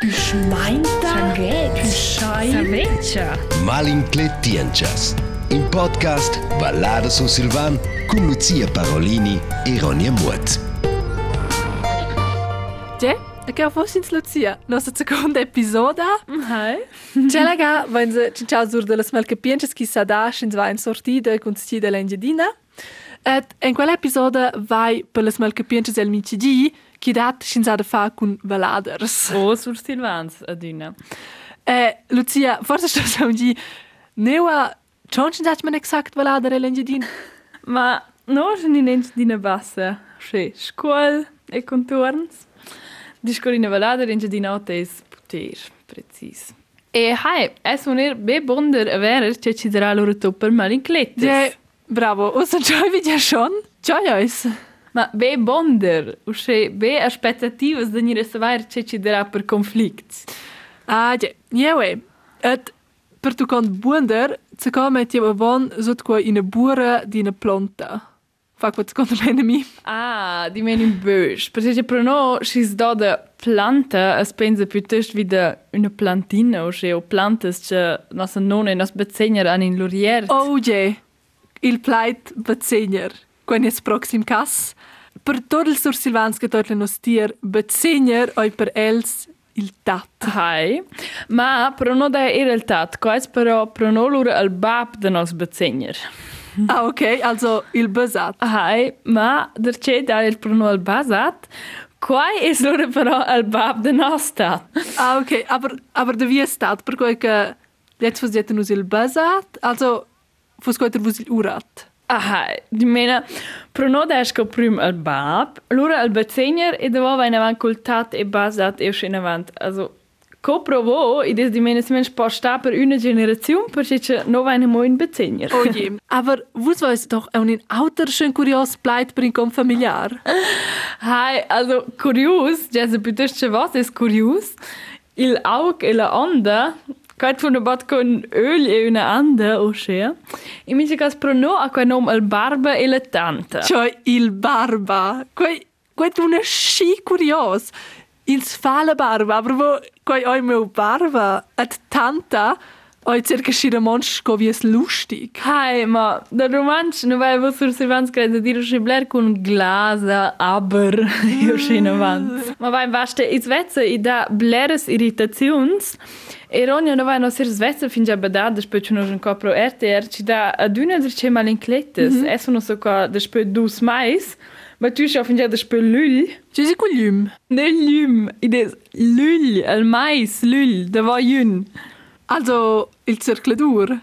Puschein. Saveccia. Malincletienchas. In podcast Ballada su Silvan con Lucia Parolini e Ronja Mutt. Ja, che ho fossi in Lucia, nostra seconda episoda. Hi. C'è la ga, wenn sie ciao sur de las malcapienches qui sa da in zwei sortida con sti de l'engedina. Et in quell'episoda vai per las malcapienches el micidi, chi dat sin sa da fa con valaders. Oh, sur Silvans, adina. Eh, Lucia, forse sto sa un gi neua John sin sagt man exakt valader el engedin. Ma no, že ni neč dina bassa. Še škol e contorns. Di scolina valada renja di notte es puter, precis. E hai, es un er be bonder a verer che ci darà loro topper mal in clettes. Ja, Bravo, ose qojvi gjeshon, qojojs. Ma be bonder, u ushe be ashpetativës dhe një resëvarë që që dira për konflikt. A, gje, njewe, et për të konë bonder, të ka me tje më vonë zot kua i në bura di në plonta. Fak po të konë me në mi. A, di me në bësh, përse që përno shi zdo dhe planta, as penze pytësht vida në plantina, ushe o plantës që nësë none, nësë becenjer anin lurjert. O, gje. Il pleit bezegner. Quan es proxim cas. Per tot il sur Silvans che tot le nostier bezegner oi per els il tat. Hai, ma pro no da era il tat, quais però pro no lura al bab de nos bezegner. Ah, ok. Also il besat. Hai, ma der che da il pro no al basat, quai es lura però al bab de nos tat. Ah, ok. Aber, aber de wie stat, per quai che jetzt fos jeten us il besat, also fos quai ter vus il urat. Aha, di mena, pro no da esco prim al bab, lura al bezegner e davo va in avant col tat e basat e in avant. Also, co provo, id es di mena si mensch posta per una generazione, perché c'è no va in mo in bezegner. Oh je. Aber wus weiß doch auch in Autor schön kurios bleibt per incom familiar. Hai, also curios, già se piuttosto was es curios, il aug e la onda, der e schea, e mi cas pro no a quai nom al barba e la tanta. Cioè il barba. Quai quai tu una schi curios. Il sfala barba, aber wo quai oi meu barba at tanta oi circa schira monsch co vies lustig. Hai, ma da romanč no vai vos sur Silvans crede dir che bler con glasa, aber io schena vans. Ma vai vaste is vezza i da bleres irritazions. E Ronja no vai no ser svezza fin già badà, después ci no un copro RTR, ci da aduna der che mal in clettes. Mm -hmm. Esso no so qua después dus mais. Ma tu scha fin già después lull. Ci si culium. Ne lüm, i des lull, al mais lull, da va jun. Also il circladur.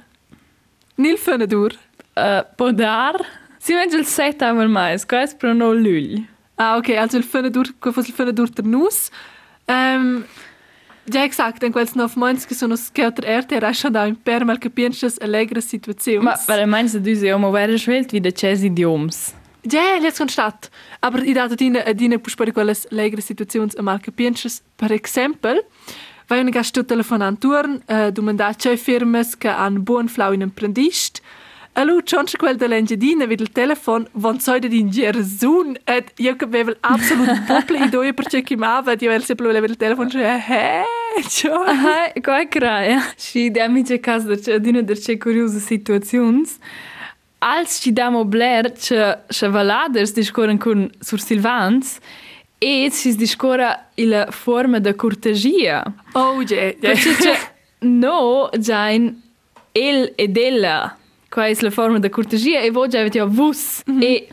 Nil fenadur. Uh, podar. Si menja il set amal mais, qua es pro no lull. Ah, ok, also il fenadur, quai fos il fenadur ter nus. Um, ja, exakt, en quels nov moins che sono sceuter erte era schon da in per mal capienches allegre situazions. Ma per meins da düse o mo vera schwelt wie de ces idioms. Ja, jetzt constat. Aber i data dina a dina pus per quelles allegre situazions a mal capienches. Per exempel, vai una gasto telefonant turn, uh, domanda c'è firmes che han buon flau in imprendist. Allo John quel de l'engedina vid il telefon von soide din gersun et io che avevo absolut pople idee per che chiamava io avevo sempre volevo il telefon cioè eh ciao Aha, qua kraja. Și de amice caz de ce dine de ce curiose situațiuns. Als ci damo bler ce ce valaders discoren con sur Silvans e ci discora il forma de cortesia. oh je Perché c'è no giain el ed ella. Qua è la forma de cortesia e voi già avete vus. E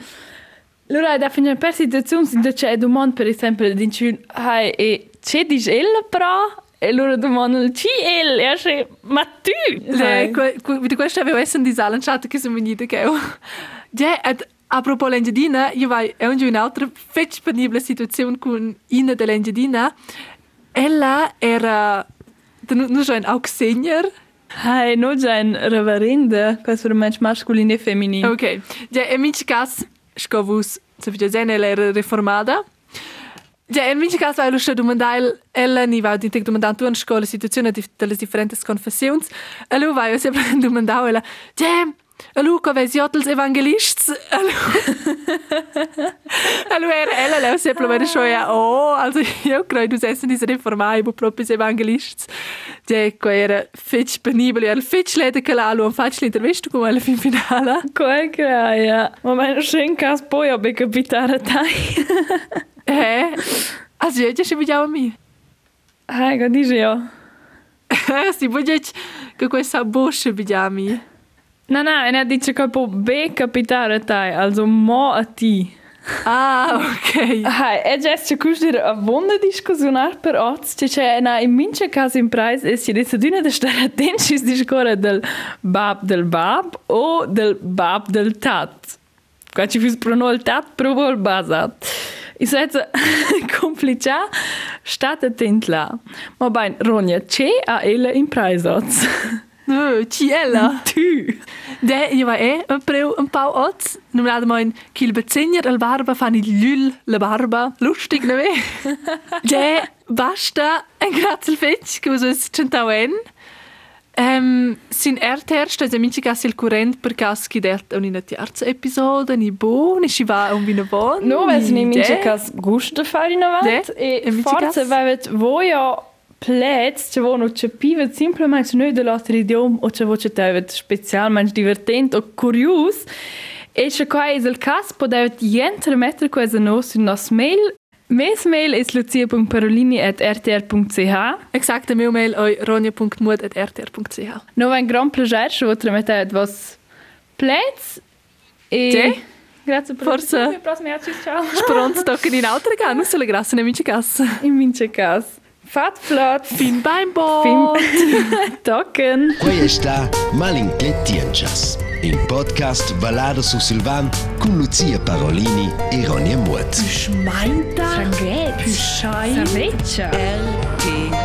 allora da finire per situazioni in cui c'è domanda per esempio di dici hai e c'è dis ella però e loro domandano ci el e asce ma tu Le, vedi questo avevo essere di sala chat che sono venuta che et a propos l'engedina io vai è un un'altra fetch disponibile situazione con Ina dell'engedina ella era non so un auxiliar hai no già in reverenda questo è un mensch masculino e femminile Ok. Ja, in minci cas, scovus, se vi già ella era reformata. Ja, in minci cas vai lo sta domandare, ella ni va di tec domandare tu in scuola situazione di, delle differenti confessioni. E lui vai sempre domandare ella, ja, a Luca vesi hotels evangelists. Allora era ella leu semplicemente schon ja oh, also io credo du essen diese reformai bu proprio evangelists. Die ko era fetch penibile, era fetch lede che la lu faccio l'intervista con alla fin finale. Qual graia. Ma mein schön kas ob ich capitare tai. Hej. A žijete, že by ďalmi? Hej, kody žijo. si budete, kako je sa boše by ďalmi. No, no, è una dice capo B capitare tai, also mo a ti. Ah, ok. Hai, e già c'è questa vonda discussione per oggi, c'è una in mince caso in price e si dice di una stare attenti a scuola del bab del bab o del bab del tat. Qua ci fus pronol tat, il basat. I sezza complicia stat attent là. Ma ben, Ronja, c'è a in price oz. No, ciela. Tu. De, io va eh, un preu un pau oz. Non mi mein kil bezegner al barba fan il lül la barba. Lustig, ne ve? De, basta ein grazel fetch, che uso es centauen. Um, sin RTR sta se minci gas il current per cas chi det un in terza episode ni bo ni si va un vino bon. No, weil es nicht mince cas gusto fare in avanti. De, E forse cas- vavet voja plets, ce vo no cepivet simplemente noi dell'altro idioma o ce vo ce tevet specialmente divertent o curios. E se qua è il caso, potevet jentre mettere questa no nostro mail. Mes mail è lucia.parolini.rtr.ch Exakt, der Mail oi ronja.mut.rtr.ch. No ein gran piacere, se vo tremetet vos plets. E... Grazie per Forse- l'attenzione, prossima, ciao. Pronto, tocken in altre gan, non sulle grasse ne minci gas. In mince cas. Fat flot. Fin beim Bo. Fin tocken. Quei sta Malincletienchas, in podcast Ballada su Silvan con Lucia Parolini e Ronja Mutt. Schmeinta. Saghet. Saveccia. LP